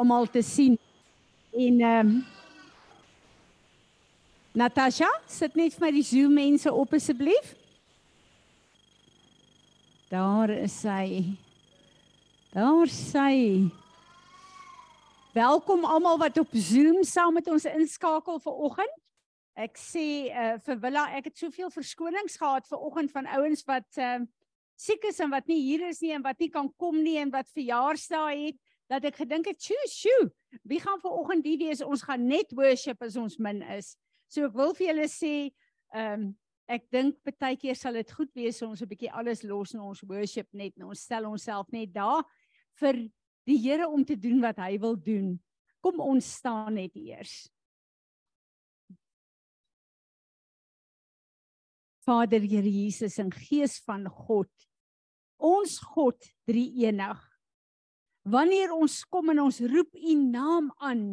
almal te sien. En ehm um, Natasha, sit net vir my die Zoom mense op asseblief. Daar is sy. Daar sy. Welkom almal wat op Zoom saam met ons inskakel vir oggend. Ek sê uh, vir Willa, ek het soveel verskonings gehad vir oggend van ouens wat ehm uh, siek is en wat nie hier is nie en wat nie kan kom nie en wat verjaarsdae het dat ek gedink het, "Sjoe, sjoe, wie gaan ver oggend hier wees? Ons gaan net worship as ons min is." So ek wil vir julle sê, ehm um, ek dink baie keer sal dit goed wees ons 'n bietjie alles los en ons worship net en ons stel onsself net daar vir die Here om te doen wat hy wil doen. Kom ons staan net eers. Vader Here Jesus en Gees van God. Ons God drie enig Wanneer ons kom en ons roep u naam aan,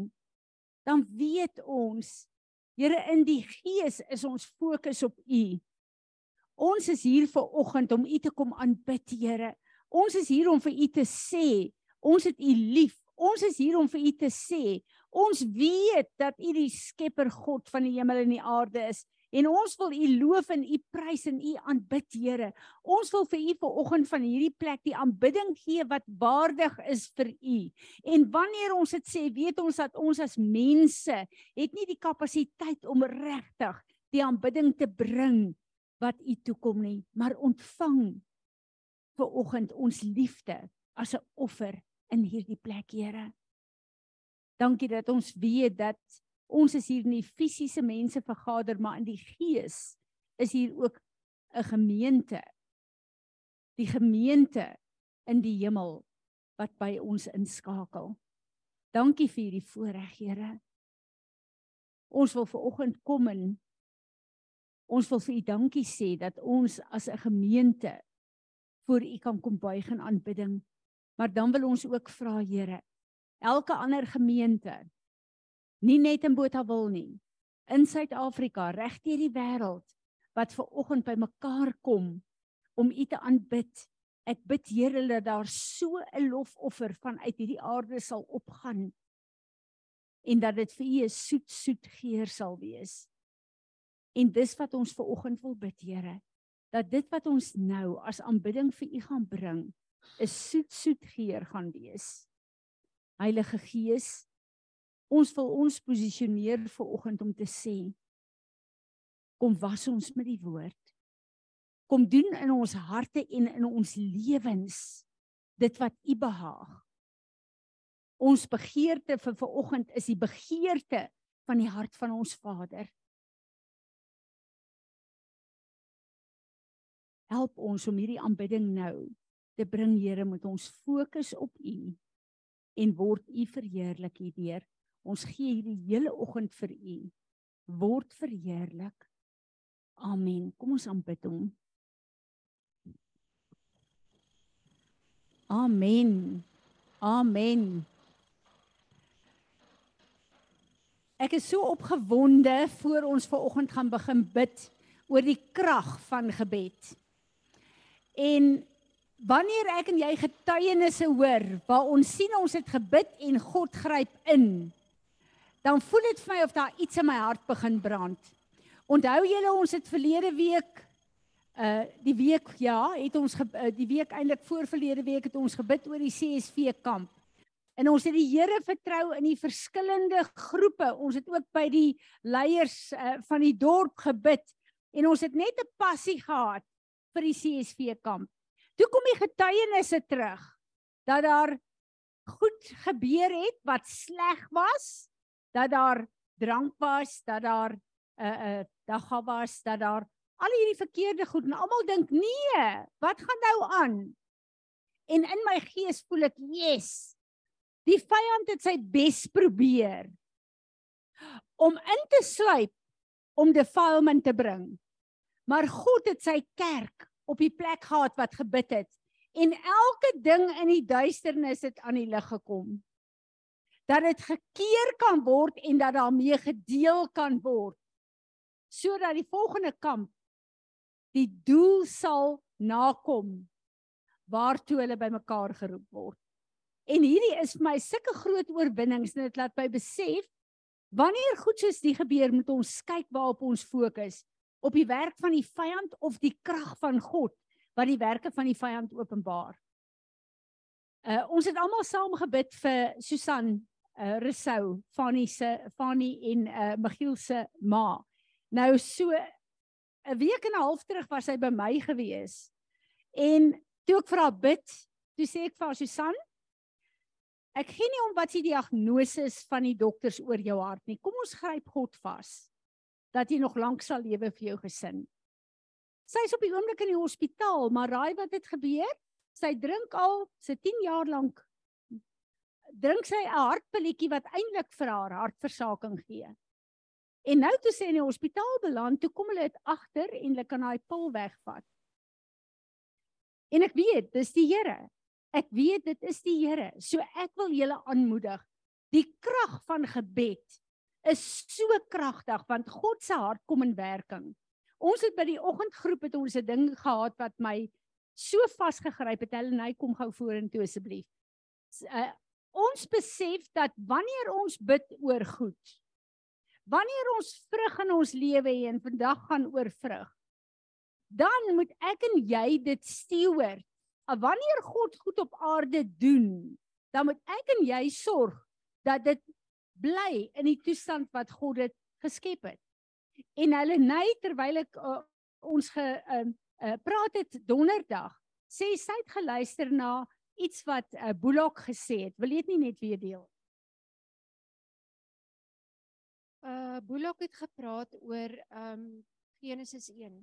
dan weet ons, Here in die gees is ons fokus op u. Ons is hier vir oggend om u te kom aanbid, Here. Ons is hier om vir u te sê, ons het u lief. Ons is hier om vir u te sê, ons weet dat u die skepper God van die hemel en die aarde is. En ons wil U loof en U prys en U aanbid, Here. Ons wil vir U vanoggend van hierdie plek die aanbidding gee wat waardig is vir U. En wanneer ons dit sê, weet ons dat ons as mense het nie die kapasiteit om regtig die aanbidding te bring wat U toekom nie, maar ontvang vanoggend ons liefde as 'n offer in hierdie plek, Here. Dankie dat ons weet dat ons is hier nie fisiese mense vergader maar in die gees is hier ook 'n gemeente. Die gemeente in die hemel wat by ons inskakel. Dankie vir hierdie voorreg Here. Ons wil ver oggend kom en ons wil vir u dankie sê dat ons as 'n gemeente voor u kan kom buig in aanbidding. Maar dan wil ons ook vra Here elke ander gemeente nie net in Botawil nie. In Suid-Afrika regdeur die wêreld wat ver oggend bymekaar kom om U te aanbid. Ek bid Here dat daar so 'n lofoffer vanuit hierdie aarde sal opgaan en dat dit vir U 'n soet soet geur sal wees. En dis wat ons ver oggend wil bid Here dat dit wat ons nou as aanbidding vir U gaan bring 'n soet soet geur gaan wees. Heilige Gees Ons wil ons posisioneer vir oggend om te sê kom was ons met die woord. Kom doen in ons harte en in ons lewens dit wat U behaag. Ons begeerte vir vanoggend is die begeerte van die hart van ons Vader. Help ons om hierdie aanbidding nou te bring Here met ons fokus op U en word U verheerlik hierdeur Ons gee hierdie hele oggend vir U. Word verheerlik. Amen. Kom ons aanbid hom. Amen. Amen. Ek is so opgewonde voor ons ver oggend gaan begin bid oor die krag van gebed. En wanneer ek en jy getuienisse hoor waar ons sien ons het gebid en God gryp in, dan voel dit vir my of daar iets in my hart begin brand. Onthou julle ons het verlede week uh die week ja, het ons ge, uh, die week eintlik voor verlede week het ons gebid oor die CSV kamp. En ons het die Here vertrou in die verskillende groepe. Ons het ook by die leiers uh, van die dorp gebid en ons het net 'n passie gehad vir die CSV kamp. Toe kom die getuienisse terug dat daar goed gebeur het wat sleg was dat daar drank was, dat daar 'n uh, eh, 'n uh, eh, dagga was, dat daar al hierdie verkeerde goed en almal dink nee, wat gaan nou aan? En in my gees voel ek, yes. Die vyand het sy bes probeer om in te sluip om defilement te bring. Maar God het sy kerk op die plek gehad wat gebid het en elke ding in die duisternis het aan die lig gekom dat dit gekeer kan word en dat daarmee gedeel kan word sodat die volgende kamp die doel sal nakom waartoe hulle bymekaar geroep word. En hierdie is vir my sulke groot oorwinnings en dit laat my besef wanneer goed soos die gebeur moet ons kyk waarop ons fokus op die werk van die vyand of die krag van God wat die werke van die vyand openbaar. Uh ons het almal saam gebid vir Susan uh Rousseau, Fanny se Fanny en uh Michiel se ma. Nou so 'n week en 'n half terug was sy by my gewees. En toe ek vir haar bid, toe sê ek vir haar Susan, ek gee nie om wat die diagnose is van die dokters oor jou hart nie. Kom ons gryp God vas dat jy nog lank sal lewe vir jou gesin. Sy is op die oomblik in die hospitaal, maar raai wat het gebeur? Sy drink al se 10 jaar lank drink sy 'n hartpilletjie wat eintlik vir haar hartversaking gee. En nou toe sy in die hospitaal beland, toe kom hulle dit agter en hulle kan daai pil wegvat. En ek weet, dis die Here. Ek weet dit is die Here. So ek wil julle aanmoedig. Die krag van gebed is so kragtig want God se hart kom in werking. Ons het by die oggendgroep het ons 'n ding gehad wat my so vasgegryp het. Hulle nei kom gou vorentoe asseblief. Uh, ons besef dat wanneer ons bid oor goed, wanneer ons vrug in ons lewe hê en vandag gaan oor vrug, dan moet ek en jy dit steward. Wanneer God goed op aarde doen, dan moet ek en jy sorg dat dit bly in die toestand wat God dit geskep het. En hulle nei terwyl ek uh, ons ge uh, uh, praat het donderdag, sê sy het geluister na iets wat uh, Bullock gesê het. Wil jy dit nie net weer deel? Uh Bullock het gepraat oor um Genesis 1.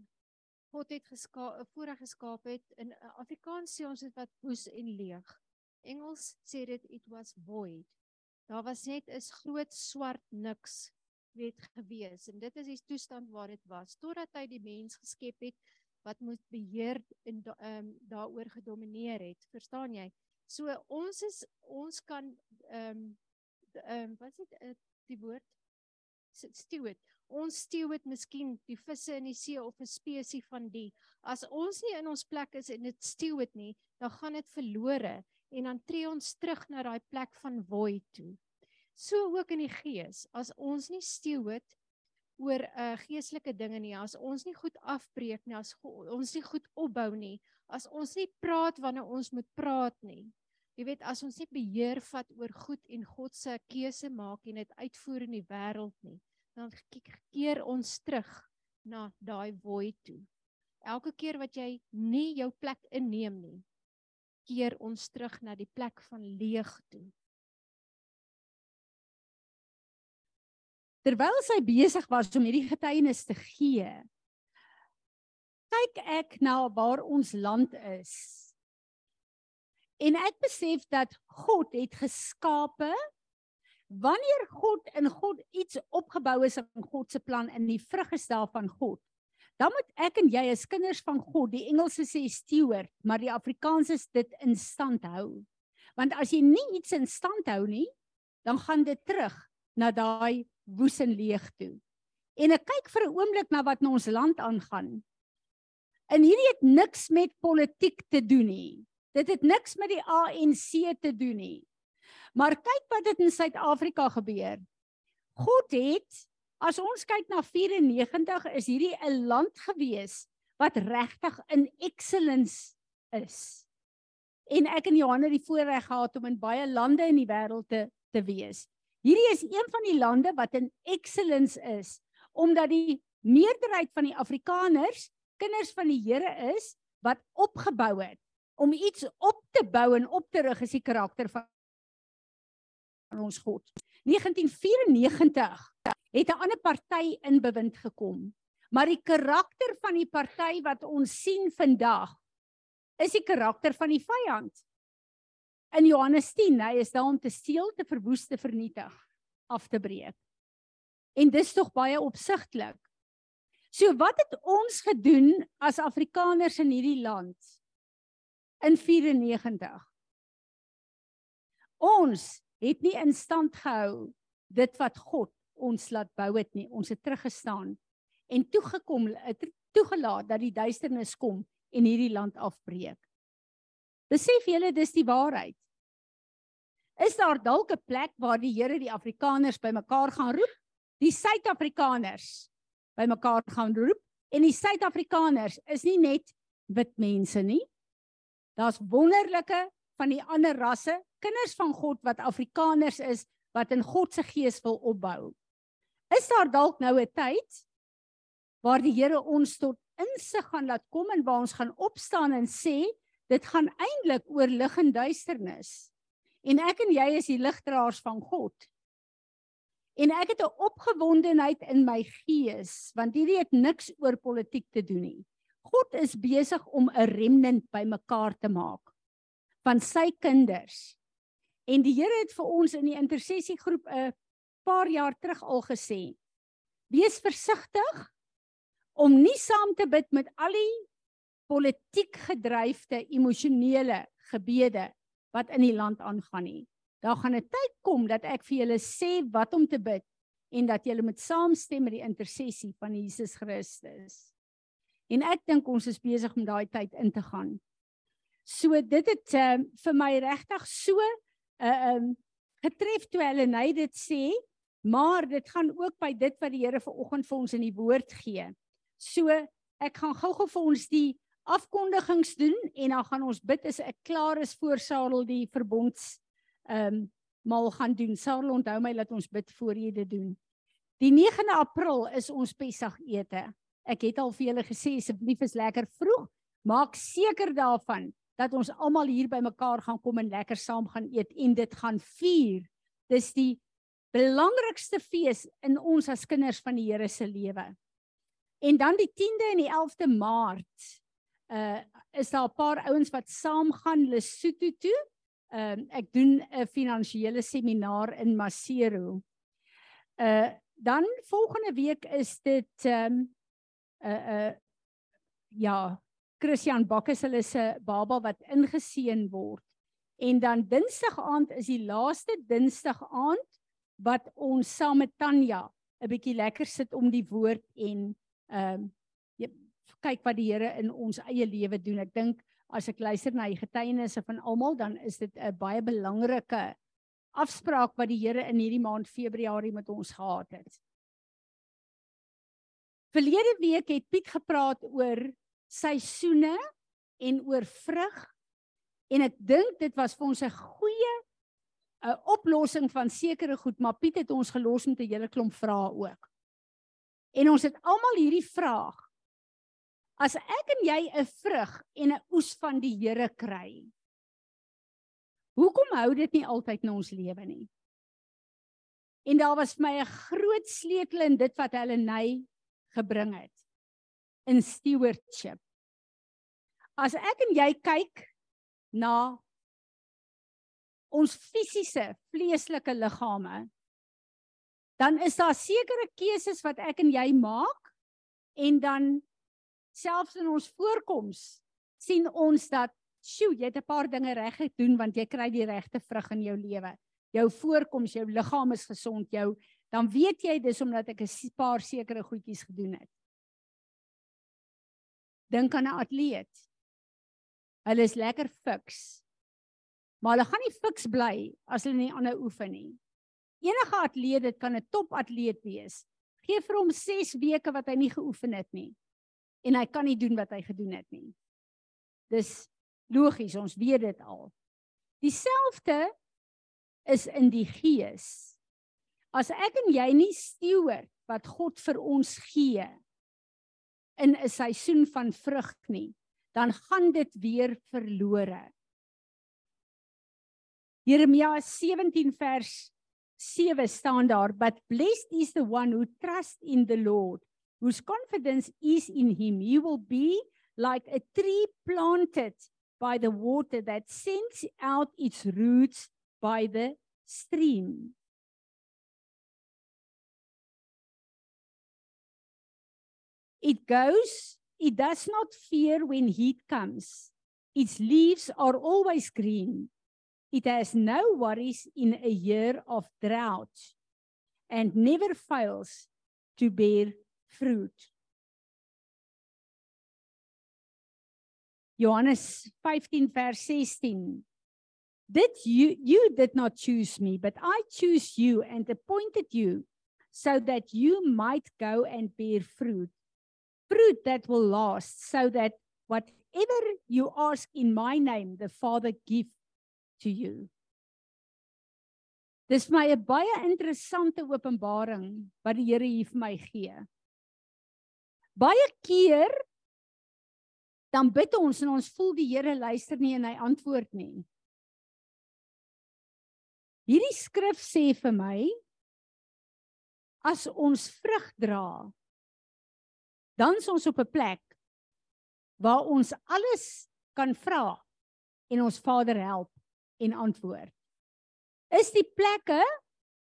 God het geskaap, voorreg geskaap het in uh, Afrikaans sê ons dit wat woes en leeg. Engels sê dit it was void. Daar was net 'n groot swart niks weet gewees en dit is die toestand waar dit was totdat hy die mens geskep het wat moet beheer en ehm um, daaroor gedomeineer het verstaan jy? So ons is ons kan ehm um, ehm um, wat is dit uh, die woord? Steward. Ons steward miskien die visse in die see of 'n spesies van die. As ons nie in ons plek is en dit steward nie dan gaan dit verlore en dan tree ons terug na daai plek van void toe. So ook in die gees, as ons nie steward oor 'n uh, geestelike dinge nie, as ons nie goed afbreek nie, as ons nie goed opbou nie, as ons nie praat wanneer ons moet praat nie. Jy weet, as ons nie beheer vat oor goed en God se keuse maak en dit uitvoer in die wêreld nie, dan keer ons terug na daai void toe. Elke keer wat jy nie jou plek inneem nie, keer ons terug na die plek van leeg toe. Terwyl sy besig was om hierdie getuienis te gee, kyk ek na waar ons land is. En ek besef dat God het geskape wanneer God in God iets opgebou is in God se plan in die vrug is daarvan God dan moet ek en jy as kinders van God, die Engelse sê steward, maar die Afrikaans is dit in stand hou. Want as jy nie iets in stand hou nie, dan gaan dit terug na daai woes en leeg toe. En ek kyk vir 'n oomblik na wat in ons land aangaan. En hierdie het niks met politiek te doen nie. Dit het niks met die ANC te doen nie. Maar kyk wat dit in Suid-Afrika gebeur. God het As ons kyk na 94 is hierdie 'n land gewees wat regtig in excellence is. En ek en Johanna het die voorreg gehad om in baie lande in die wêreld te te wees. Hierdie is een van die lande wat in excellence is omdat die meerderheid van die Afrikaners kinders van die Here is wat opgebou het om iets op te bou en op te rig is die karakter van ons God. 1994 het 'n ander party in bewind gekom. Maar die karakter van die party wat ons sien vandag is die karakter van die vyand. In Johannes 10, hy is daar om te steel, te verwoes, te vernietig, af te breek. En dis tog baie opsigtelik. So wat het ons gedoen as Afrikaners in hierdie land in 94? Ons het nie in stand gehou dit wat God ons laat bou het nie. Ons het teruggestaan en toegekom toegelaat dat die duisternis kom en hierdie land afbreek. Besef julle dis die waarheid. Is daar dalk 'n plek waar die Here die Afrikaners bymekaar gaan roep? Die Suid-Afrikaners bymekaar gaan roep en die Suid-Afrikaners is nie net wit mense nie. Daar's wonderlike van die ander rasse, kinders van God wat Afrikaners is wat in God se gees wil opbou. Is daar dalk nou 'n tyd waar die Here ons tot insig gaan laat kom en waar ons gaan opstaan en sê dit gaan eintlik oor lig en duisternis. En ek en jy is die ligdraers van God. En ek het 'n opgewondenheid in my gees want hierdie het niks oor politiek te doen nie. God is besig om 'n remnant bymekaar te maak van sy kinders. En die Here het vir ons in die intersessiegroep 'n paar jaar terug al gesê: Wees versigtig om nie saam te bid met al die politiek gedryfde emosionele gebede wat in die land aangaan nie. Daar gaan 'n tyd kom dat ek vir julle sê wat om te bid en dat julle moet saamstem met die intersessie van Jesus Christus. En ek dink ons is besig om daai tyd in te gaan. So dit het uh, vir my regtig so 'n uh, eh, um getref toe hulle net dit sê, maar dit gaan ook by dit wat die Here vanoggend vir ons in die woord gee. So ek gaan gou-gou vir ons die afkondigings doen en dan gaan ons bid as ek klaar is voor Sarel die verbonds ehm um, mal gaan doen. Sarel onthou my dat ons bid voor jy dit doen. Die 9de April is ons Pessagete. Ek het al vir julle gesê asseblief is lekker vroeg. Maak seker daarvan dat ons almal hier bymekaar gaan kom en lekker saam gaan eet en dit gaan vier. Dis die belangrikste fees in ons as kinders van die Here se lewe. En dan die 10de en die 11de Maart uh is daar 'n paar ouens wat saam gaan Lesotho toe. Ehm uh, ek doen 'n finansiële seminaar in Masero. Uh dan volgende week is dit ehm um, uh uh ja, Christian Bakkes hulle se baba wat ingeseën word. En dan Dinsdag aand is die laaste Dinsdag aand wat ons saam met Tanya 'n bietjie lekker sit om die woord en ehm um, kyk wat die Here in ons eie lewe doen. Ek dink as ek luister na die getuienisse van almal, dan is dit 'n baie belangrike afspraak wat die Here in hierdie maand Februarie met ons gehad het. Verlede week het Piet gepraat oor seisoene en oor vrug en ek dink dit was vir ons 'n goeie 'n oplossing van sekere goed, maar Piet het ons gelos met 'n hele klomp vrae ook. En ons het almal hierdie vraag As ek en jy 'n vrug en 'n oes van die Here kry. Hoekom hou dit nie altyd in ons lewe nie? En daar was vir my 'n groot sleutel in dit wat hulle nei gebring het. In stewardship. As ek en jy kyk na ons fisiese vleeslike liggame, dan is daar sekere keuses wat ek en jy maak en dan selfs in ons voorkoms sien ons dat sjoe, jy het 'n paar dinge reg gedoen want jy kry die regte vrug in jou lewe. Jou voorkoms, jou liggaam is gesond, jou dan weet jy dis omdat ek 'n paar sekere goedjies gedoen het. Dink aan 'n atleet. Hulle is lekker fiks. Maar hulle gaan nie fiks bly as hulle nie aanhou oefen nie. Enige atleet, dit kan 'n topatleet wees. Gee vir hom 6 weke wat hy nie geoefen het nie en hy kan nie doen wat hy gedoen het nie. Dis logies, ons weet dit al. Dieselfde is in die gees. As ek en jy nie steward wat God vir ons gee in 'n seisoen van vrug nie, dan gaan dit weer verlore. Jeremia 17 vers 7 staan daar, but blessed is the one who trusts in the Lord whose confidence is in him. He will be like a tree planted by the water that sends out its roots by the stream. It goes, it does not fear when heat comes. Its leaves are always green. It has no worries in a year of drought and never fails to bear fruit. Johannes 15 vers 16 Did you you did not choose me, but I choose you and appointed you so that you might go and bear fruit. Fruit that will last, so that whatever you ask in my name, the Father give to you. Dis my 'n baie interessante openbaring wat die Here hier vir my gee. Baie keer dan bid ons en ons voel die Here luister nie en hy antwoord nie. Hierdie skrif sê vir my as ons vrug dra dan is ons op 'n plek waar ons alles kan vra en ons Vader help en antwoord. Is die plekke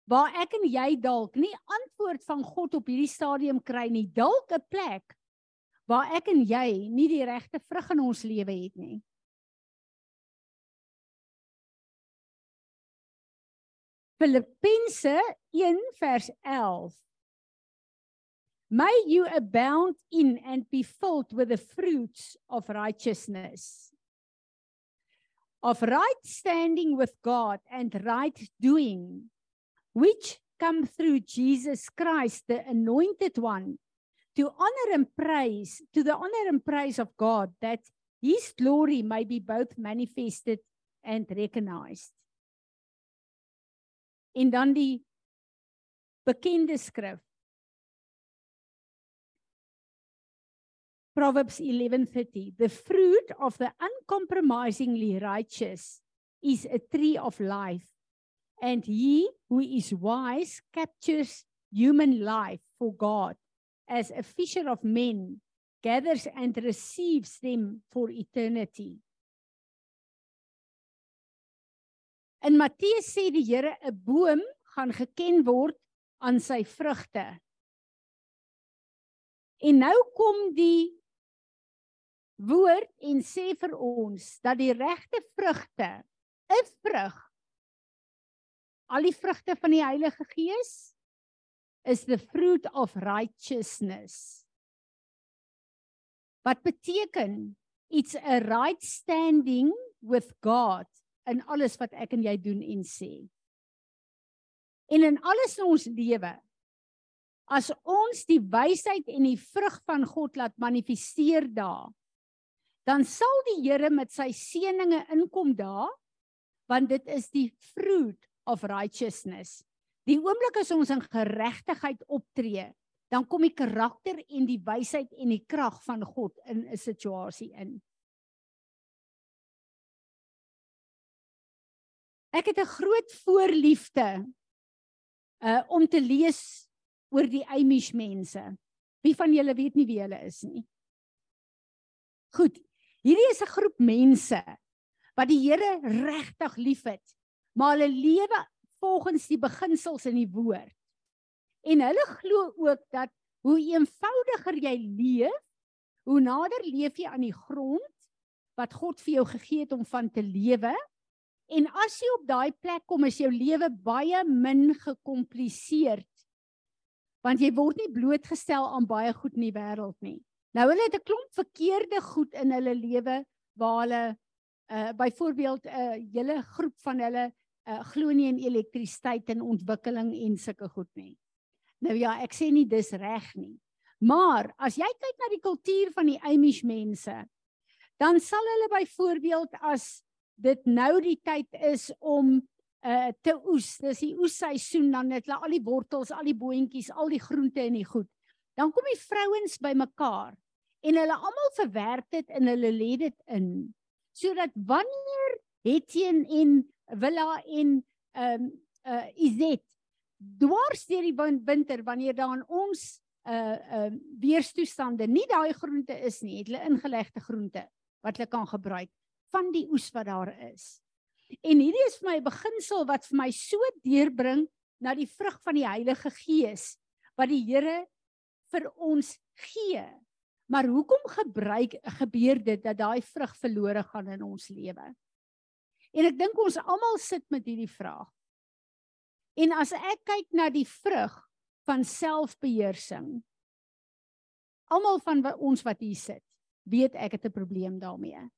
waar ek en jy dalk nie antwoord van God op hierdie stadium kry nie, dalk 'n plek waar ek en jy nie die regte vrug in ons lewe het nie. Filippense 1 vers 11 May you abound in and be filled with the fruits of righteousness. Of right standing with God and right doing which come through Jesus Christ the anointed one to honor and praise to the honor and praise of God that his glory may be both manifested and recognized. En dan die bekende skrif Proverbs 11:30 The fruit of the uncompromisingly righteous is a tree of life and he who is wise captures human life for God as a fisher of men gathers and receives them for eternity In Matteus sê die Here 'n boom gaan geken word aan sy vrugte. En nou kom die woord en sê vir ons dat die regte vrugte 'n vrug al die vrugte van die Heilige Gees is the fruit of righteousness. Wat beteken it's a right standing with God in alles wat ek en jy doen en sê. En in alles in ons lewe as ons die wysheid en die vrug van God laat manifesteer daar, dan sal die Here met sy seëninge inkom daar, want dit is die fruit of righteousness. Die oomblik as ons in geregtigheid optree, dan kom die karakter en die wysheid en die krag van God in 'n situasie in. Ek het 'n groot voorliefde uh om te lees oor die Amish mense. Wie van julle weet nie wie hulle is nie? Goed. Hierdie is 'n groep mense wat die Here regtig liefhet, maar hulle lewe volgens die beginsels in die woord. En hulle glo ook dat hoe eenvoudiger jy leef, hoe nader leef jy aan die grond wat God vir jou gegee het om van te lewe En as jy op daai plek kom, is jou lewe baie min gekompliseerd. Want jy word nie blootgestel aan baie goed in die wêreld nie. Nou hulle het 'n klomp verkeerde goed in hulle lewe waar hulle uh byvoorbeeld 'n uh, hele groep van hulle uh glo nie in elektrisiteit en ontwikkeling en sulke goed nie. Nou ja, ek sê nie dis reg nie. Maar as jy kyk na die kultuur van die Amish mense, dan sal hulle byvoorbeeld as dit nou die tyd is om uh te oes. Dis die oesseisoen dan het hulle al die wortels, al die boontjies, al die groente en die goed. Dan kom die vrouens bymekaar en hulle almal verwerk dit in hulle lê dit in. Sodat wanneer Hetien en Willa en ehm um, uh Izet dwars deur die winter wanneer daar aan ons uh ehm uh, weerstoestande nie daai groente is nie, het hulle ingelegde groente wat hulle kan gebruik van die oes wat daar is. En hierdie is vir my 'n beginsel wat vir my so deurbring na die vrug van die Heilige Gees wat die Here vir ons gee. Maar hoekom gebruik gebeur dit dat daai vrug verlore gaan in ons lewe? En ek dink ons almal sit met hierdie vraag. En as ek kyk na die vrug van selfbeheersing, almal van ons wat hier sit, weet ek het 'n probleem daarmee.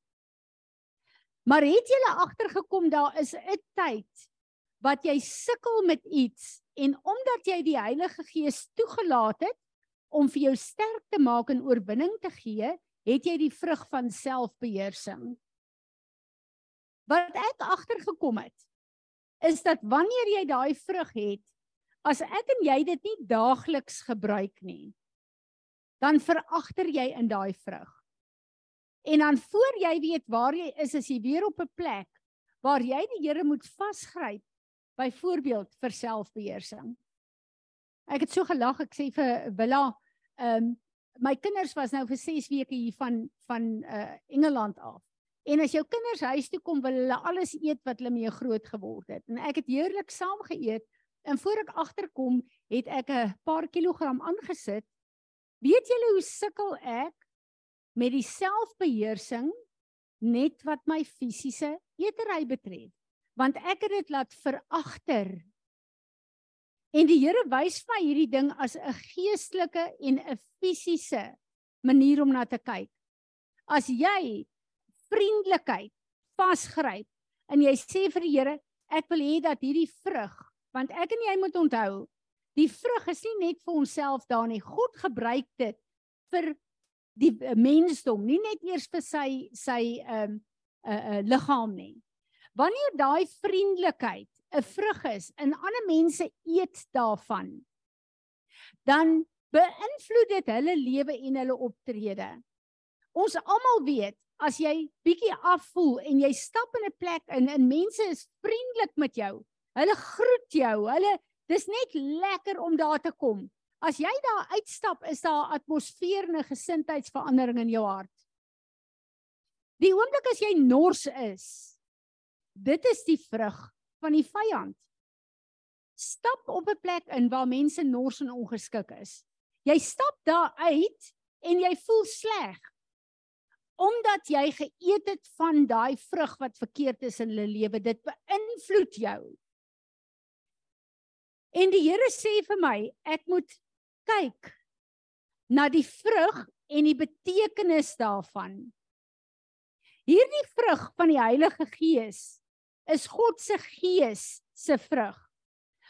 Maar het jy agtergekom daar is 'n tyd wat jy sukkel met iets en omdat jy die Heilige Gees toegelaat het om vir jou sterk te maak en oorwinning te gee, het jy die vrug van selfbeheersing. Wat ek agtergekom het is dat wanneer jy daai vrug het, as ek en jy dit nie daagliks gebruik nie, dan veragter jy in daai vrug. En dan voor jy weet waar jy is, is jy weer op 'n plek waar jy die Here moet vasgryp, byvoorbeeld vir selfbeheersing. Ek het so gelag, ek sê vir Willa, ehm um, my kinders was nou vir 6 weke hier van van uh Engeland af. En as jou kinders huis toe kom, wil hulle alles eet wat hulle mee groot geword het. En ek het heerlik saam geëet en voor ek agterkom, het ek 'n paar kilogram aangesit. Weet julle hoe sukkel ek met die selfbeheersing net wat my fisiese eetery betref? Want ek het dit laat veragter En die Here wys vir my hierdie ding as 'n geestelike en 'n fisiese manier om na te kyk. As jy vriendelikheid vasgryp en jy sê vir die Here, ek wil hê dat hierdie vrug, want ek en jy moet onthou, die vrug is nie net vir onsself daar nie. God gebruik dit vir die eh, mensdom, nie net eers vir sy sy ehm um, 'n uh, uh, liggaam nie. Wanneer daai vriendelikheid 'n vrug is en ander mense eet daarvan, dan beïnvloed dit hulle lewe en hulle optrede. Ons almal weet, as jy bietjie afvoel en jy stap in 'n plek in en mense is vriendelik met jou, hulle groet jou, hulle dis net lekker om daar te kom. As jy daar uitstap, is daar 'n atmosfeer en 'n gesindheidsverandering in jou hart. Die oomblik as jy nors is, dit is die vrug van die vyand. Stap op 'n plek in waar mense nors en ongeskik is. Jy stap daar uit en jy voel sleg. Omdat jy geëet het van daai vrug wat verkeerd is in hulle lewe, dit beïnvloed jou. En die Here sê vir my, ek moet kyk na die vrug en die betekenis daarvan. Hierdie vrug van die Heilige Gees is God se gees se vrug.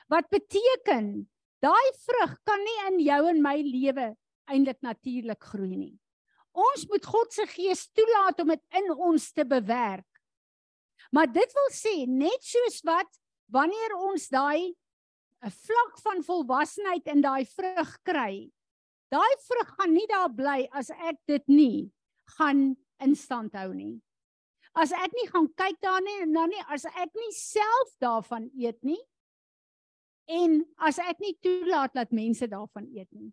Wat beteken daai vrug kan nie in jou en my lewe eintlik natuurlik groei nie. Ons moet God se gees toelaat om dit in ons te bewerk. Maar dit wil sê net soos wat wanneer ons daai 'n vlak van volwassenheid in daai vrug kry. Daai vrug gaan nie daar bly as ek dit nie gaan in stand hou nie as ek nie gaan kyk daar nie en dan nie as ek nie self daarvan eet nie en as ek nie toelaat dat mense daarvan eet nie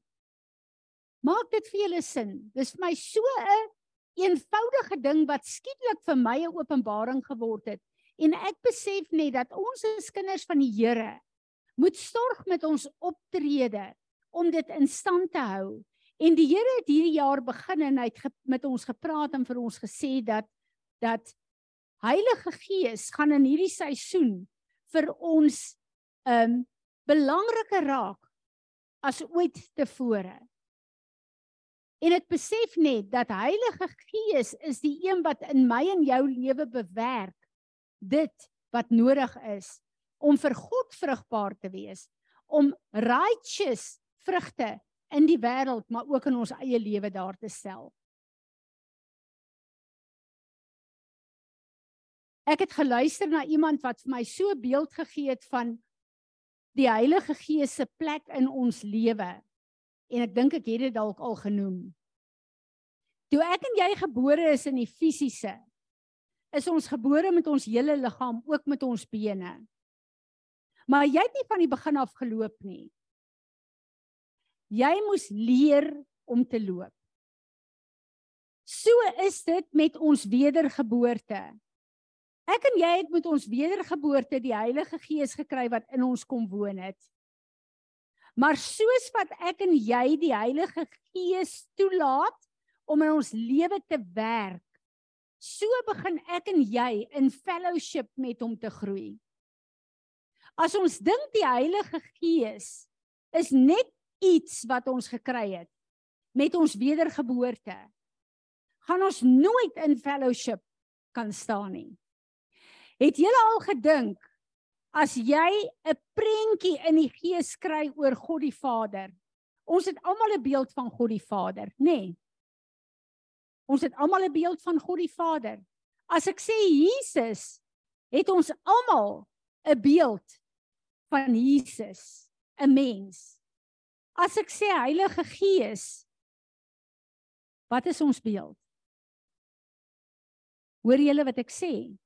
maak dit vir julle sin. Dis vir my so 'n een eenvoudige ding wat skielik vir my 'n openbaring geword het. En ek besef net dat ons as kinders van die Here moet sorg met ons optrede om dit in stand te hou. En die Here het hierdie jaar begin en hy het met ons gepraat en vir ons gesê dat dat Heilige Gees gaan in hierdie seisoen vir ons um belangriker raak as ooit tevore. En ek besef net dat Heilige Gees is die een wat in my en jou lewe bewerk dit wat nodig is om vir God vrugbaar te wees, om righteous vrugte in die wêreld maar ook in ons eie lewe daar te stel. Ek het geluister na iemand wat vir my so beeld gegee het van die Heilige Gees se plek in ons lewe. En ek dink ek het dit dalk al genoem. Toe ek en jy gebore is in die fisiese, is ons gebore met ons hele liggaam, ook met ons bene. Maar jy het nie van die begin af geloop nie. Jy moes leer om te loop. So is dit met ons wedergeboorte. Ek en jy het met ons wedergeboorte die Heilige Gees gekry wat in ons kom woon het. Maar soos wat ek en jy die Heilige Gees toelaat om in ons lewe te werk, so begin ek en jy in fellowship met hom te groei. As ons dink die Heilige Gees is net iets wat ons gekry het met ons wedergeboorte, gaan ons nooit in fellowship kan staan nie. Het julle al gedink as jy 'n prentjie in die gees kry oor God die Vader? Ons het almal 'n beeld van God die Vader, nê? Nee. Ons het almal 'n beeld van God die Vader. As ek sê Jesus, het ons almal 'n beeld van Jesus, 'n mens. As ek sê Heilige Gees, wat is ons beeld? Hoor julle wat ek sê?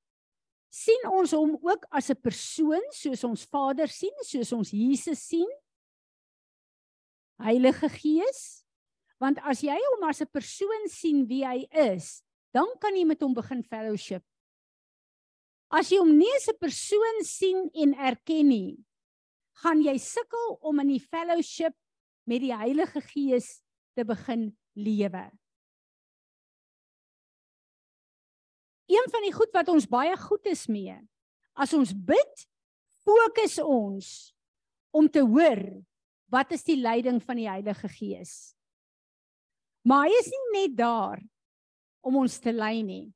Sien ons hom ook as 'n persoon soos ons Vader sien, soos ons Jesus sien? Heilige Gees? Want as jy hom as 'n persoon sien wie hy is, dan kan jy met hom begin fellowship. As jy hom nie as 'n persoon sien en erken nie, gaan jy sukkel om in die fellowship met die Heilige Gees te begin lewe. Een van die goed wat ons baie goed is mee. As ons bid, fokus ons om te hoor wat is die leiding van die Heilige Gees. Maar hy is nie net daar om ons te lei nie.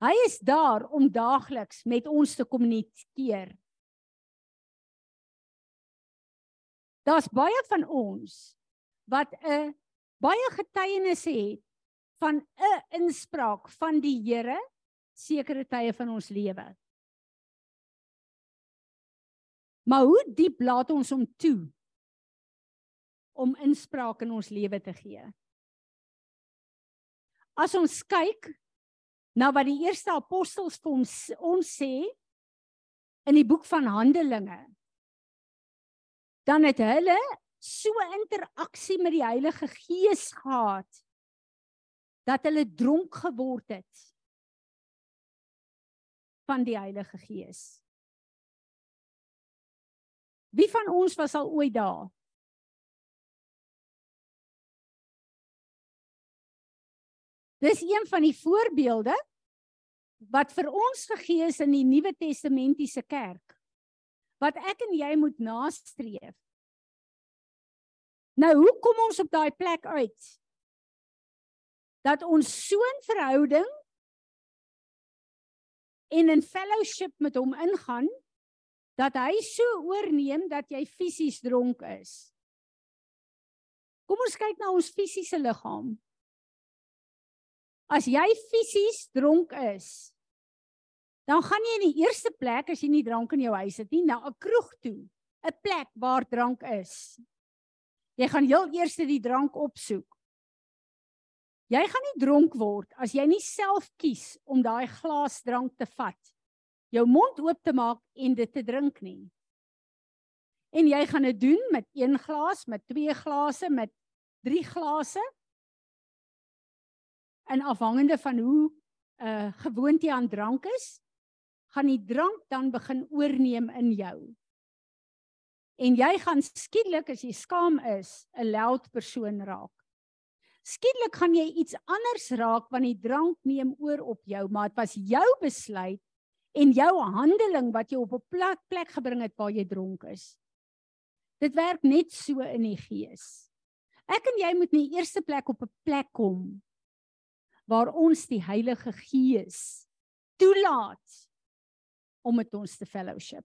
Hy is daar om daagliks met ons te kommunikeer. Daar's baie van ons wat 'n baie getuienisse het van 'n inspraak van die Here sekere tye van ons lewe. Maar hoe diep laat ons hom toe om inspraak in ons lewe te gee? As ons kyk na wat die eerste apostels vir ons ons sê in die boek van Handelinge, dan het hulle so interaksie met die Heilige Gees gehad dat hulle dronk geword het van die Heilige Gees. Wie van ons was al ooit daar? Dis een van die voorbeelde wat vir ons gegee is in die Nuwe Testamentiese kerk. Wat ek en jy moet nastreef. Nou, hoe kom ons op daai plek uit? Dat ons so 'n verhouding en in fellowship met hom ingaan dat hy so oorneem dat jy fisies dronk is. Kom ons kyk na ons fisiese liggaam. As jy fisies dronk is, dan gaan jy in die eerste plek as jy nie drank in jou huis het nie, na 'n kroeg toe, 'n plek waar drank is. Jy gaan heel eers die drank opsoek. Jy gaan nie dronk word as jy nie self kies om daai glas drank te vat, jou mond oop te maak en dit te drink nie. En jy gaan dit doen met een glas, met twee glase, met drie glase. En afhangende van hoe uh gewoond jy aan drank is, gaan die drank dan begin oorneem in jou. En jy gaan skielik as jy skaam is, 'n loud persoon raak. Skielik gaan jy iets anders raak want die drank neem oor op jou, maar dit was jou besluit en jou handeling wat jou op 'n plek plek gebring het waar jy dronk is. Dit werk net so in die gees. Ek en jy moet in die eerste plek op 'n plek kom waar ons die Heilige Gees toelaat om met ons te fellowship.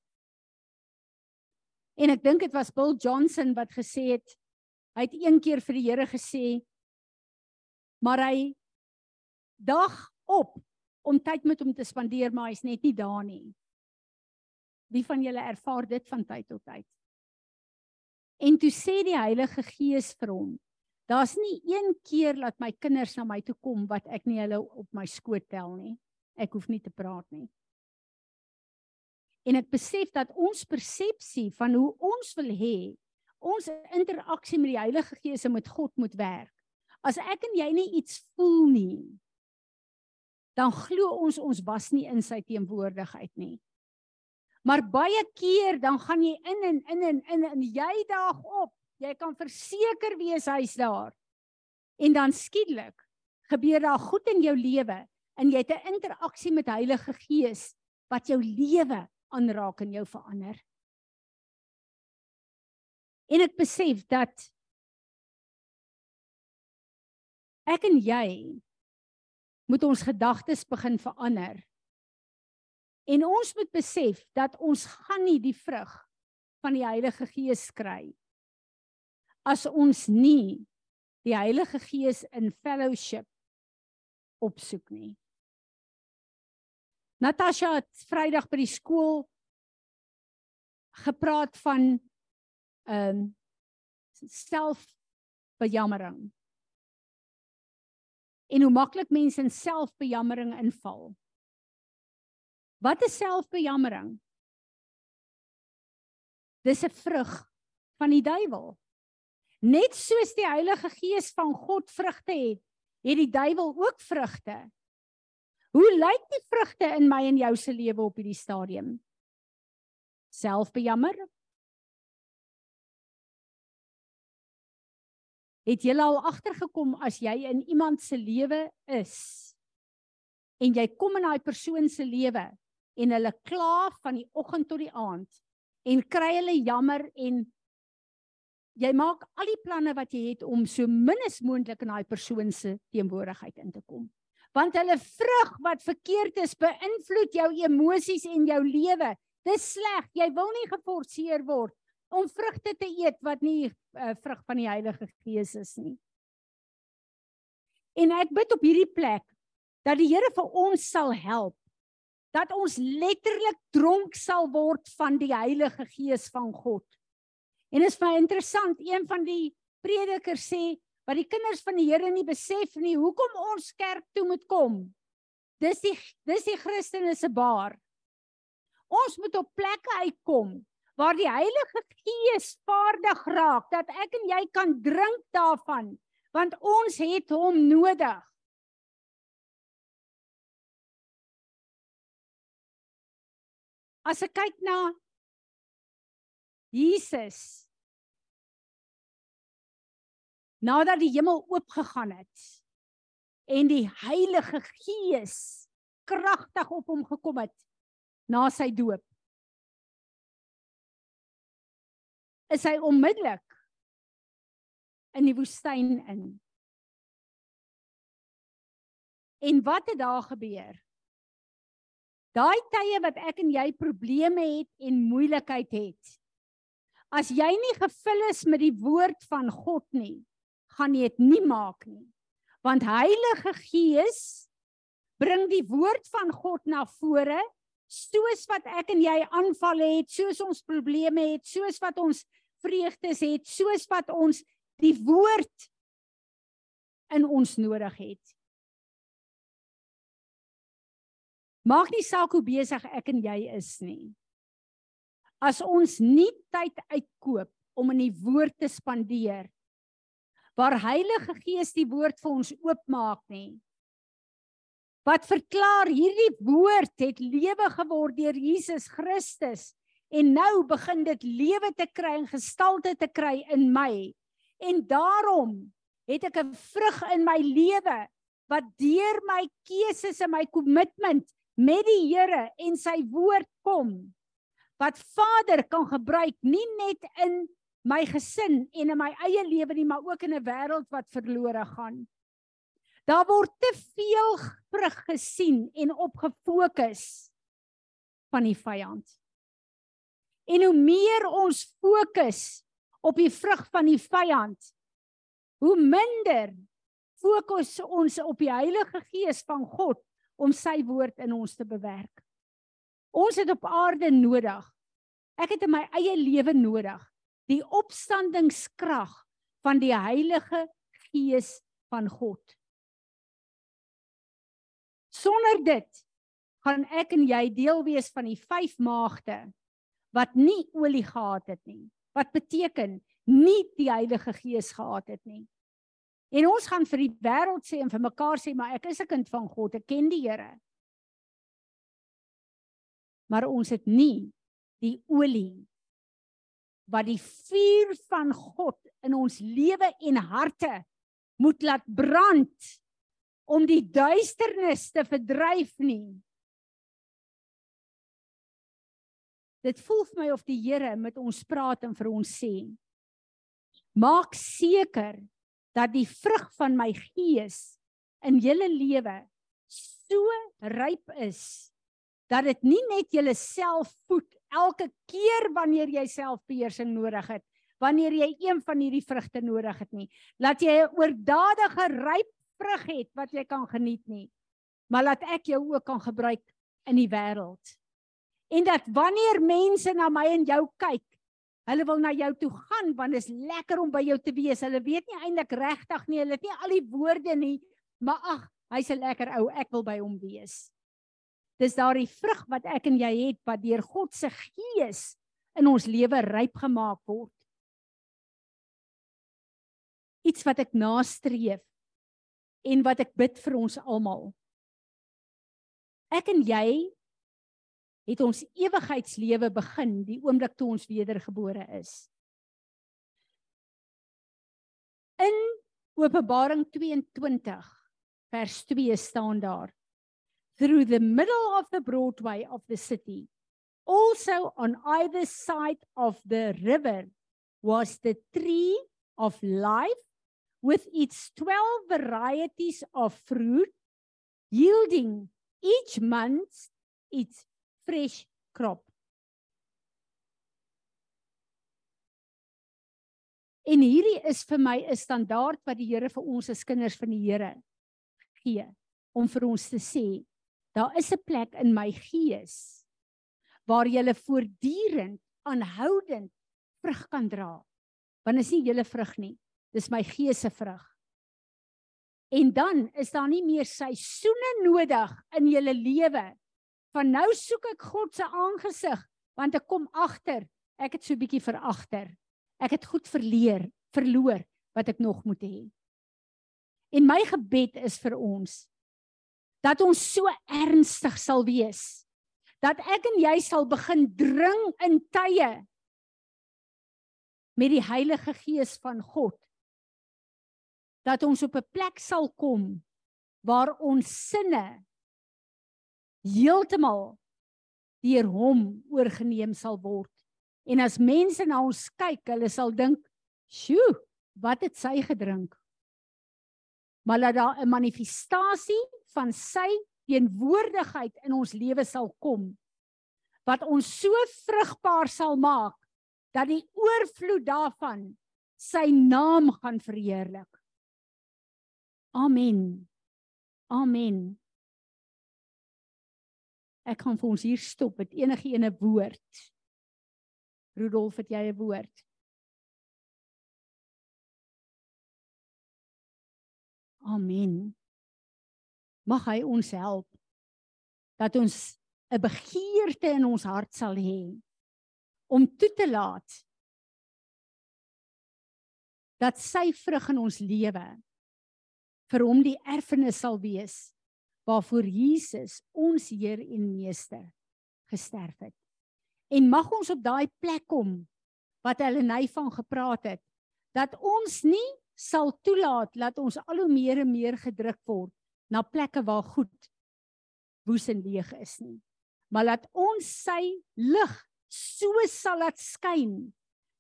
En ek dink dit was Bill Johnson wat gesê het hy het een keer vir die Here gesê maar hy dag op om tyd met hom te spandeer, maar hy's net nie daar nie. Wie van julle ervaar dit van tyd tot tyd? En toe sê die Heilige Gees vir hom: "Daar's nie een keer dat my kinders na my toe kom wat ek nie hulle op my skoot tel nie. Ek hoef nie te praat nie." En ek besef dat ons persepsie van hoe ons wil hê ons interaksie met die Heilige Gees en met God moet werk As ek en jy nie iets voel nie, dan glo ons ons was nie in sy teenwoordigheid nie. Maar baie keer dan gaan jy in en in en in en jy daag op. Jy kan verseker wees hy's daar. En dan skielik gebeur daar goed in jou lewe en jy het 'n interaksie met Heilige Gees wat jou lewe aanraak en jou verander. En ek besef dat ek en jy moet ons gedagtes begin verander En ons moet besef dat ons gaan nie die vrug van die Heilige Gees kry as ons nie die Heilige Gees in fellowship opsoek nie. Natasha het Vrydag by die skool gepraat van ehm um, selfbejammering. En hoe maklik mense in selfbejammering inval. Wat is selfbejammering? Dis 'n vrug van die duiwel. Net soos die Heilige Gees van God vrugte het, het die duiwel ook vrugte. Hoe lyk die vrugte in my en jou se lewe op hierdie stadium? Selfbejammer? Het jy al agtergekom as jy in iemand se lewe is en jy kom in daai persoon se lewe en hulle kla van die oggend tot die aand en kry hulle jammer en jy maak al die planne wat jy het om so min as moontlik in daai persoon se teenwoordigheid in te kom want hulle vrug wat verkeerd is beïnvloed jou emosies en jou lewe. Dis sleg. Jy wil nie geforseer word om vrugte te eet wat nie uh, vrug van die Heilige Gees is nie. En ek bid op hierdie plek dat die Here vir ons sal help dat ons letterlik dronk sal word van die Heilige Gees van God. En is baie interessant, een van die predikers sê wat die kinders van die Here nie besef nie hoekom ons kerk toe moet kom. Dis die dis die Christene se baar. Ons moet op plekke uitkom waar die Heilige Gees vaardig raak dat ek en jy kan drink daarvan want ons het hom nodig. As ek kyk na Jesus nadat die hemel oopgegaan het en die Heilige Gees kragtig op hom gekom het na sy doop is hy onmiddellik in die woestyn in en wat het daar gebeur daai tye wat ek en jy probleme het en moeilikheid het as jy nie gevul is met die woord van God nie gaan jy dit nie maak nie. Want Heilige Gees bring die woord van God na vore soos wat ek en jy aanval het, soos ons probleme het, soos wat ons vreugdes het, soos wat ons die woord in ons nodig het. Maak nie saak hoe besig ek en jy is nie. As ons nie tyd uitkoop om in die woord te spandeer waar Heilige Gees die woord vir ons oopmaak nie. Wat verklaar hierdie woord het lewe geword deur Jesus Christus en nou begin dit lewe te kry en gestalte te kry in my. En daarom het ek 'n vrug in my lewe wat deur my keuses en my kommitment met die Here en sy woord kom wat Vader kan gebruik nie net in my gesin en in my eie lewe nie, maar ook in 'n wêreld wat verlore gaan. Daar word te veel vrug gesien en opgefokus van die vyand. En hoe meer ons fokus op die vrug van die vyand, hoe minder fokus ons op die Heilige Gees van God om sy woord in ons te bewerk. Ons het op aarde nodig. Ek het in my eie lewe nodig die opstandingskrag van die Heilige Gees van God. Sonder dit gaan ek en jy deel wees van die vyf maagde wat nie olie gehad het nie. Wat beteken nie die Heilige Gees gehad het nie. En ons gaan vir die wêreld sê en vir mekaar sê maar ek is 'n kind van God, ek ken die Here. Maar ons het nie die olie wat die vuur van God in ons lewe en harte moet laat brand om die duisternis te verdryf nie. Dit voel vir my of die Here met ons praat en vir ons sê: Maak seker dat die vrug van my gees in julle lewe so ryp is dat dit nie net jouself voed elke keer wanneer jy selfbeheersing nodig het, wanneer jy een van hierdie vrugte nodig het nie. Laat jy 'n oordadige ryp vrug het wat jy kan geniet nie. Maar laat ek jou ook kan gebruik in die wêreld. En dat wanneer mense na my en jou kyk, hulle wil na jou toe gaan want dit is lekker om by jou te wees. Hulle weet nie eintlik regtig nie, hulle het nie al die woorde nie, maar ag, hy's 'n lekker ou, ek wil by hom wees. Dis daardie vrug wat ek en jy het wat deur God se gees in ons lewe ryp gemaak word. Iets wat ek nastreef en wat ek bid vir ons almal. Ek en jy het ons ewigheidslewe begin die oomblik toe ons wedergebore is. In Openbaring 22 vers 2 staan daar through the middle of the broadway of the city. Also on either side of the river was the tree of life with its 12 varieties of fruit yielding each month its fresh crop. En hierdie is vir my 'n standaard wat die Here vir ons as kinders van die Here gee om vir ons te sê Daar is 'n plek in my gees waar jy voortdurend aanhoudend vrug kan dra. Want is nie julle vrug nie. Dis my gees se vrug. En dan is daar nie meer seisoene nodig in julle lewe. Van nou soek ek God se aangesig want ek kom agter, ek het so bietjie veragter. Ek het goed verleer, verloor wat ek nog moet hê. En my gebed is vir ons dat ons so ernstig sal wees dat ek en jy sal begin dring in tye met die Heilige Gees van God dat ons op 'n plek sal kom waar ons sinne heeltemal deur hom oorgeneem sal word en as mense na ons kyk hulle sal dink sjoe wat het sy gedrink maar dat daar 'n manifestasie van sy teenwoordigheid in ons lewe sal kom wat ons so vrugbaar sal maak dat die oorvloed daarvan sy naam gaan verheerlik. Amen. Amen. Ek kan vir ons hier stop met enige ene woord. Rudolf, het jy 'n woord? Amen. Mag hy ons help dat ons 'n begeerte in ons hart sal hê om toe te laat dat sy vrug in ons lewe vir hom die erfenis sal wees waarvoor Jesus ons Heer en Meester gesterf het. En mag ons op daai plek kom wat hulle nei van gepraat het dat ons nie sal toelaat dat ons al hoe meer en meer gedruk word na plekke waar goed woes en leeg is nie. Maar laat ons sy lig so sal laat skyn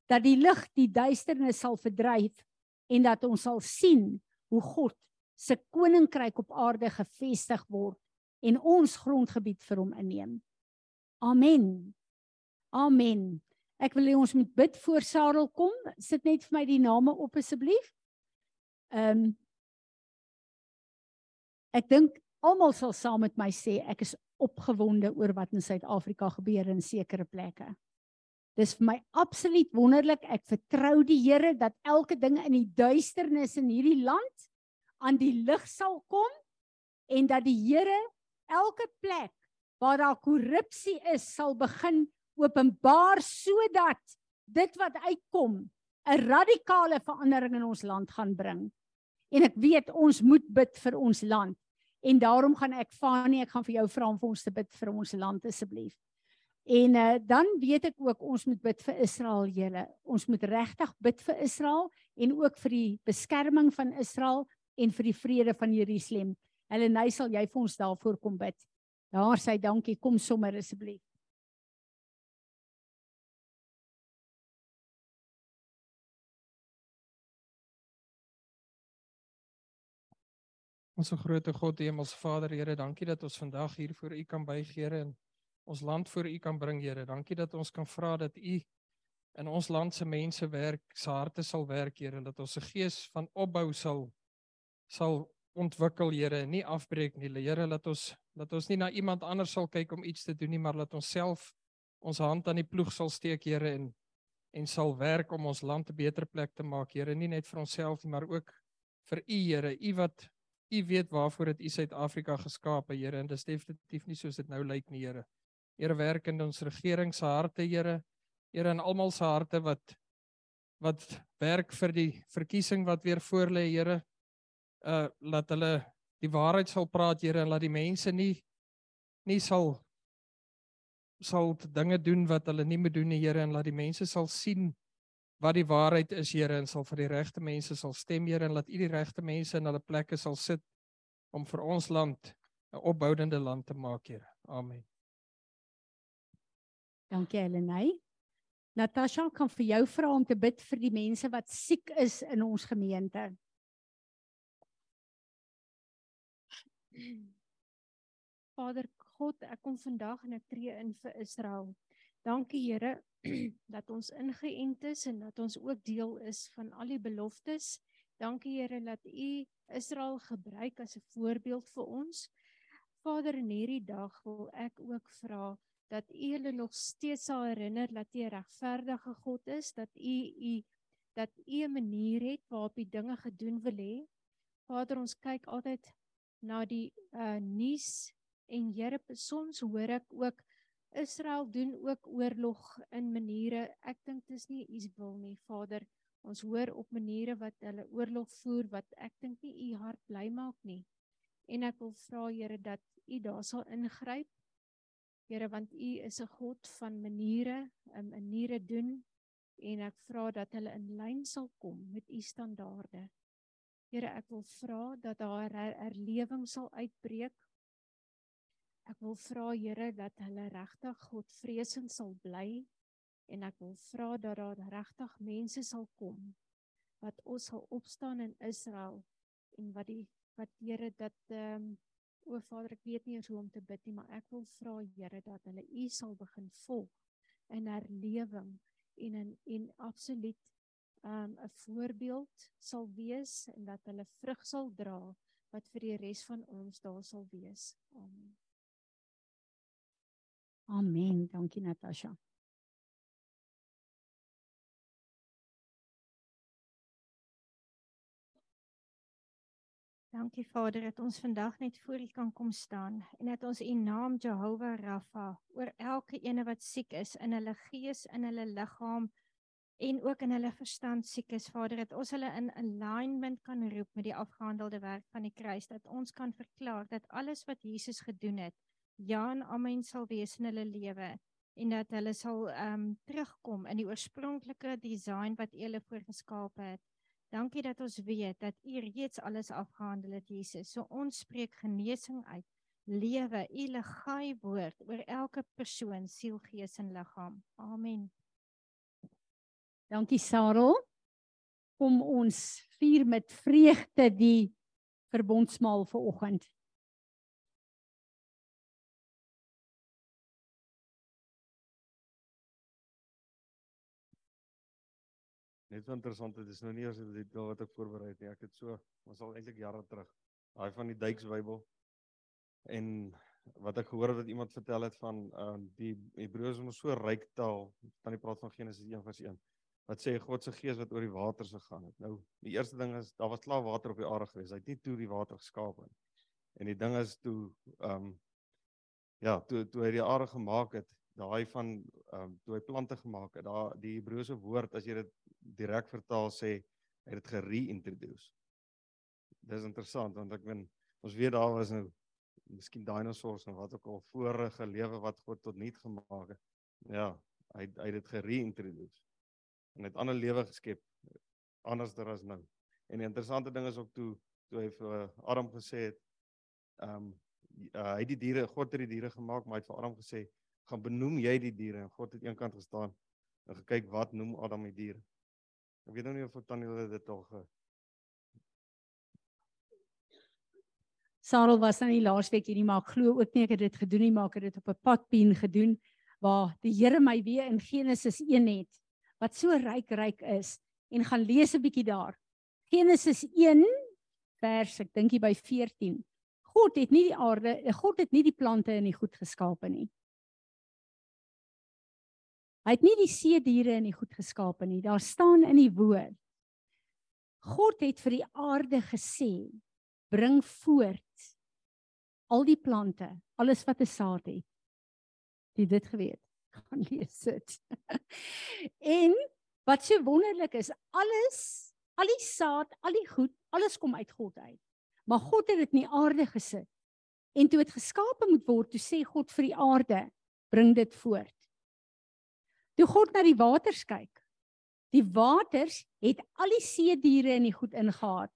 dat die lig die duisternis sal verdryf en dat ons sal sien hoe God se koninkryk op aarde gevestig word en ons grondgebied vir hom inneem. Amen. Amen. Ek wil hê ons moet bid voor Sarel kom. Sit net vir my die name op asseblief. Ehm um, ek dink almal sal saam met my sê ek is opgewonde oor wat in Suid-Afrika gebeur in sekere plekke. Dis vir my absoluut wonderlik. Ek vertrou die Here dat elke ding in die duisternis in hierdie land aan die lig sal kom en dat die Here elke plek waar daar korrupsie is sal begin openbaar sodat dit wat uitkom 'n radikale verandering in ons land gaan bring. En ek weet ons moet bid vir ons land. En daarom gaan ek Fanie, ek gaan vir jou vra om vir ons te bid vir ons land asseblief. En uh, dan weet ek ook ons moet bid vir Israel julle. Ons moet regtig bid vir Israel en ook vir die beskerming van Israel en vir die vrede van Jerusalem. Hulle nou sal jy vir ons daarvoor kom bid. Daar sê dankie, kom sommer asseblief. Ons se groote God, Hemelse Vader, Here, dankie dat ons vandag hier voor U kan buig, Here, en ons land voor U kan bring, Here. Dankie dat ons kan vra dat U in ons land se mense werk, se harte sal werk, Here, dat ons 'n gees van opbou sal sal ontwikkel, Here, nie afbreek nie. Here, laat ons laat ons nie na iemand anders sal kyk om iets te doen nie, maar laat ons self ons hand aan die ploeg sal steek, Here, en en sal werk om ons land 'n beter plek te maak, Here, nie net vir onsself nie, maar ook vir U, Here, U wat U weet waarvoor het U Suid-Afrika geskaap, Here, en dit is definitief nie soos dit nou lyk nie, Here. Here werk in ons regering se harte, Here. Here in almal se harte wat wat werk vir die verkiesing wat weer voor lê, Here. Uh laat hulle die waarheid sal praat, Here, en laat die mense nie nie sal sal dinge doen wat hulle nie moet doen nie, Here, en laat die mense sal sien wat die waarheid is, Here, en sal vir die regte mense sal stem, Here, en laat U die regte mense in hulle plekke sal sit om vir ons land 'n opbouende land te maak, Here. Amen. Dankie Helenay. Natasha kan vir jou vra om te bid vir die mense wat siek is in ons gemeente. Vader God, ek kom vandag en ek tree in vir Israel. Dankie Here dat ons ingeënt is en dat ons ook deel is van al die beloftes. Dankie Here dat U Israel gebruik as 'n voorbeeld vir ons. Vader, in hierdie dag wil ek ook vra dat U hulle nog steeds sal herinner dat U 'n regverdige God is, dat U U dat U 'n manier het waarop U dinge gedoen wil hê. Vader, ons kyk altyd na die uh nuus en Here soms hoor ek ook Israel doen ook oorlog in maniere ek dink dis nie U wil nie Vader. Ons hoor op maniere wat hulle oorlog voer wat ek dink nie U hart bly maak nie. En ek wil vra Here dat U daar sal ingryp. Here want U is 'n God van maniere en maniere doen. En ek vra dat hulle in lyn sal kom met U standaarde Here, ek wil vra dat daar herlewing sal uitbreek. Ek wil vra Here dat hulle regtig God vreesend sal bly en ek wil vra dat daar regtig mense sal kom wat ons sal opstaan in Israel en wat die wat Here dat ehm um, o Vader ek weet nie hoe om te bid nie maar ek wil vra Here dat hulle U sal begin volg in herlewing en in en absoluut um 'n voorbeeld sal wees en dat hulle vrug sal dra wat vir die res van ons daar sal wees. Amen. Amen. Dankie Natasha. Dankie Vader dat ons vandag net voor U kan kom staan en dat ons U naam Jehovah Rapha oor elke ene wat siek is in hulle gees, in hulle liggaam, en ook in hulle verstand siek is Vader dat ons hulle in alignment kan roep met die afgehandelde werk van die kruis dat ons kan verklaar dat alles wat Jesus gedoen het ja en amen sal wees in hulle lewe en dat hulle sal ehm um, terugkom in die oorspronklike design wat U hulle voorgeskaap het. Dankie dat ons weet dat U reeds alles afgehandel het Jesus. So ons spreek genesing uit. Lewe, U legaai woord oor elke persoon, siel, gees en liggaam. Amen. Dankie Sarel. Kom ons vier met vreugde die verbondsmaal vanoggend. Net interessant, dit is nou nie as dit wat ek voorberei het nie. Ek het so, was al eintlik jare terug, daai van die Duits Bybel. En wat ek gehoor het wat iemand vertel het van uh die Hebreërs is so ryk taal, dan die praat van Genesis 1:1 wat sê God se gees wat oor die waters gegaan het. Nou, die eerste ding is daar was klaar water op die aarde gewees. Hy het nie toe die water geskaap nie. En die ding is toe ehm um, ja, toe toe hy die aarde gemaak het, daai van ehm um, toe hy plante gemaak het, daar die Hebreëse woord as jy dit direk vertaal sê hy het dit gereintroduce. Dis interessant want ek meen ons weet daar was nou miskien dinosourus en wat ook al vorige lewe wat God tot nuut gemaak het. Ja, hy hy het dit gereintroduce en het ander lewe geskep anderster as nou. En die interessante ding is ook toe toe hy vir Adam gesê het ehm um, uh, hy het die diere God het die diere gemaak maar hy het vir Adam gesê gaan benoem jy die diere en God het eenkant gestaan en gekyk wat noem Adam die diere. Ek weet nou nie of tannie hulle dit al ge Sarel was dan nie laasweek hierdie maar ek glo ook nie ek het dit gedoen nie, maar ek het dit op 'n padpien gedoen waar die Here my weer in Genesis 1 het wat so ryk ryk is en gaan lees 'n bietjie daar. Genesis 1 vers ek dink by 14. God het nie die aarde, God het nie die plante in die goed geskape nie. Hy het nie die see diere in die goed geskape nie. Daar staan in die woord God het vir die aarde gesê bring voort al die plante, alles wat 'n saad het. Jy dit geweet. Gaan lees dit. en wat so wonderlik is, alles, al die saad, al die goed, alles kom uit God uit. Maar God het dit in die aarde gesit. En toe dit geskape moet word, toe sê God vir die aarde, bring dit voort. Toe God na die waters kyk, die waters het al die see diere in die goed ingehaat.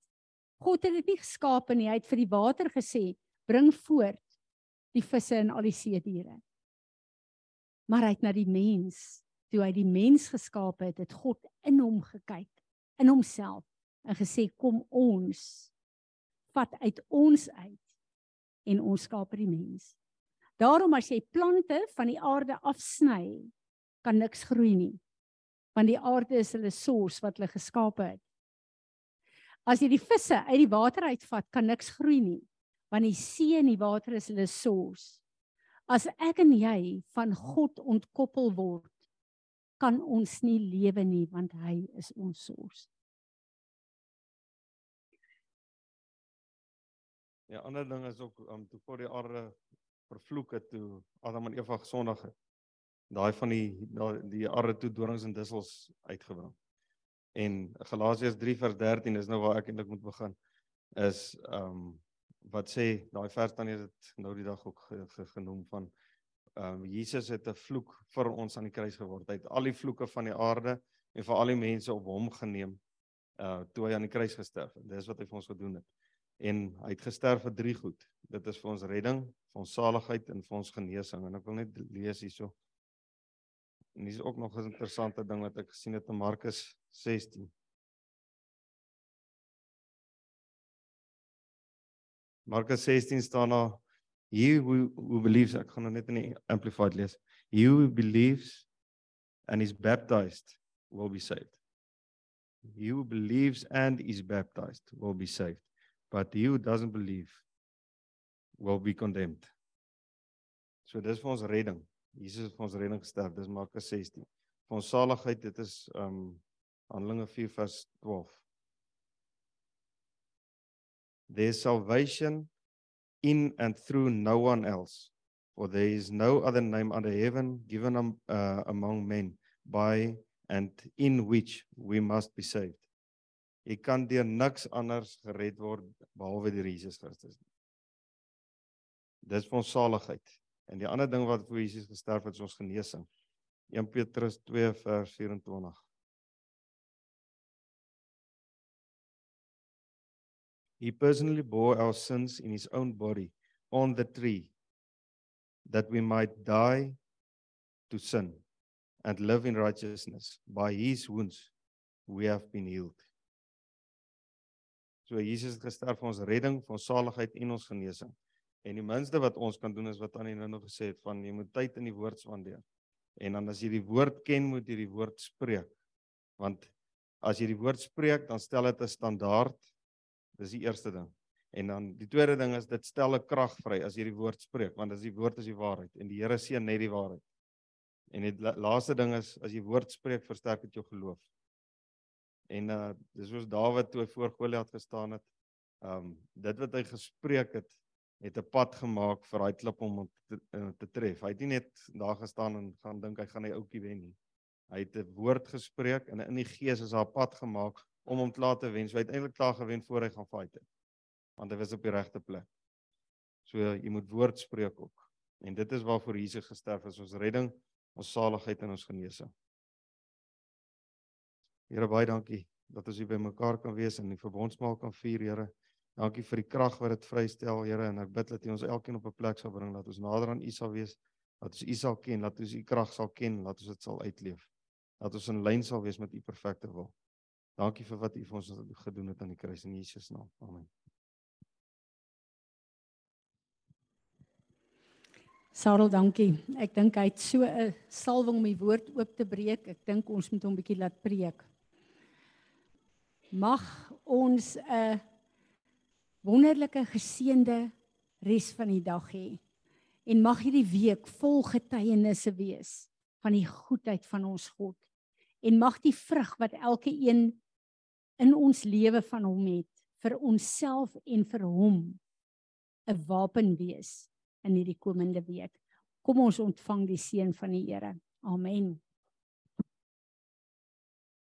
God het dit nie geskape nie, hy het vir die water gesê, bring voort die visse en al die see diere. Maar hy het na die mens, toe hy die mens geskaap het, het God in hom gekyk, in homself en gesê kom ons vat uit ons uit en ons skaap die mens. Daarom as jy plante van die aarde afsny, kan niks groei nie. Want die aarde is hulle source wat hulle geskaap het. As jy die visse uit die water uitvat, kan niks groei nie. Want die see en die water is hulle source. As ek en jy van God ontkoppel word, kan ons nie lewe nie want hy is ons source. Ja, ander ding is ook um, toe voor die aarde vervloek het toe Adam en Eva gesondig het. Daai van die die aarde toe dorings en dussels uitgebring. En Galasiërs 3 vers 13 is nou waar ek eintlik moet begin. Is ehm um, wat sê daai vers dan het dit nou die dag ook ge, ge, genoem van ehm um, Jesus het 'n vloek vir ons aan die kruis geword. Hy het al die vloeke van die aarde en vir al die mense op hom geneem uh toe hy aan die kruis gesterf het. Dis wat hy vir ons gedoen het en hy het gesterf vir drie goed. Dit is vir ons redding, vir ons saligheid en vir ons genesing en ek wil net lees hierso. En hier is ook nog 'n interessante ding wat ek gesien het in Markus 16. Markus 16 staan daar he who, who believes ek gaan nou net in die amplified lees. He who believes and is baptized will be saved. He who believes and is baptized will be saved but he who doesn't believe will be condemned. So dis vir ons redding. Jesus het vir ons redding gesterf. Dis Markus 16. Vir ons saligheid, dit is um Handelinge 4 vers 12. There's salvation in and through no one else, for there is no other name under heaven given um, uh, among men by and in which we must be saved. Jy kan deur niks anders gered word behalwe deur Jesus Christus. Dis ons saligheid. En die ander ding wat vir Jesus gesterf het, is ons genesing. 1 Petrus 2 vers 24. He personally bore our sins in his own body on the tree that we might die to sin and live in righteousness. By his wounds we have been healed. So Jesus het gesterf vir ons redding, vir ons saligheid en ons genesing. En die minste wat ons kan doen is wat Annie nou nog gesê het van jy moet tyd in die woord spandeer. En dan as jy die woord ken, moet jy die woord spreek. Want as jy die woord spreek, dan stel dit 'n standaard. Dis die eerste ding. En dan die tweede ding is dit stel 'n krag vry as jy die woord spreek, want as die woord is die waarheid en die Here seën net die waarheid. En die laaste ding is as jy woord spreek, versterk dit jou geloof. En uh dis soos Dawid toe hy voor Goliat gestaan het. Um dit wat hy gespreek het, het 'n pad gemaak vir daai klip om te, uh, te tref. Hy het nie net daar gestaan en gaan dink hy gaan hy ouetjie wen nie. Hy het 'n woord gespreek en in die gees is daar 'n pad gemaak om hom klaar te wen. So hy het eintlik klaar gewen voor hy gaan fight het. Want hy was op die regte plek. So jy moet woord spreek ook. En dit is waarvoor Jesus gesterf het, ons redding, ons saligheid en ons genesing. Here baie dankie dat ons hier by mekaar kan wees en die verbondsmaal kan vier, Here. Dankie vir die krag wat dit vrystel, Here, en ek bid dat U ons elkeen op 'n plek sal bring dat ons nader aan U sal wees, dat ons U sal ken, dat ons U krag sal ken, dat ons dit sal uitleef. Dat ons in lyn sal wees met U perfekte wil. Dankie vir wat U vir ons gedoen het aan die kruis in Jesus naam. Amen. Sarel, dankie. Ek dink hy het so 'n salwing om die woord oop te breek. Ek dink ons moet hom bietjie laat preek. Mag ons 'n wonderlike geseënde res van die dag hê. En mag hierdie week vol getuienisse wees van die goedheid van ons God. En mag die vrug wat elke een in ons lewe van hom het vir onsself en vir hom 'n wapen wees in hierdie komende week. Kom ons ontvang die seën van die Here. Amen.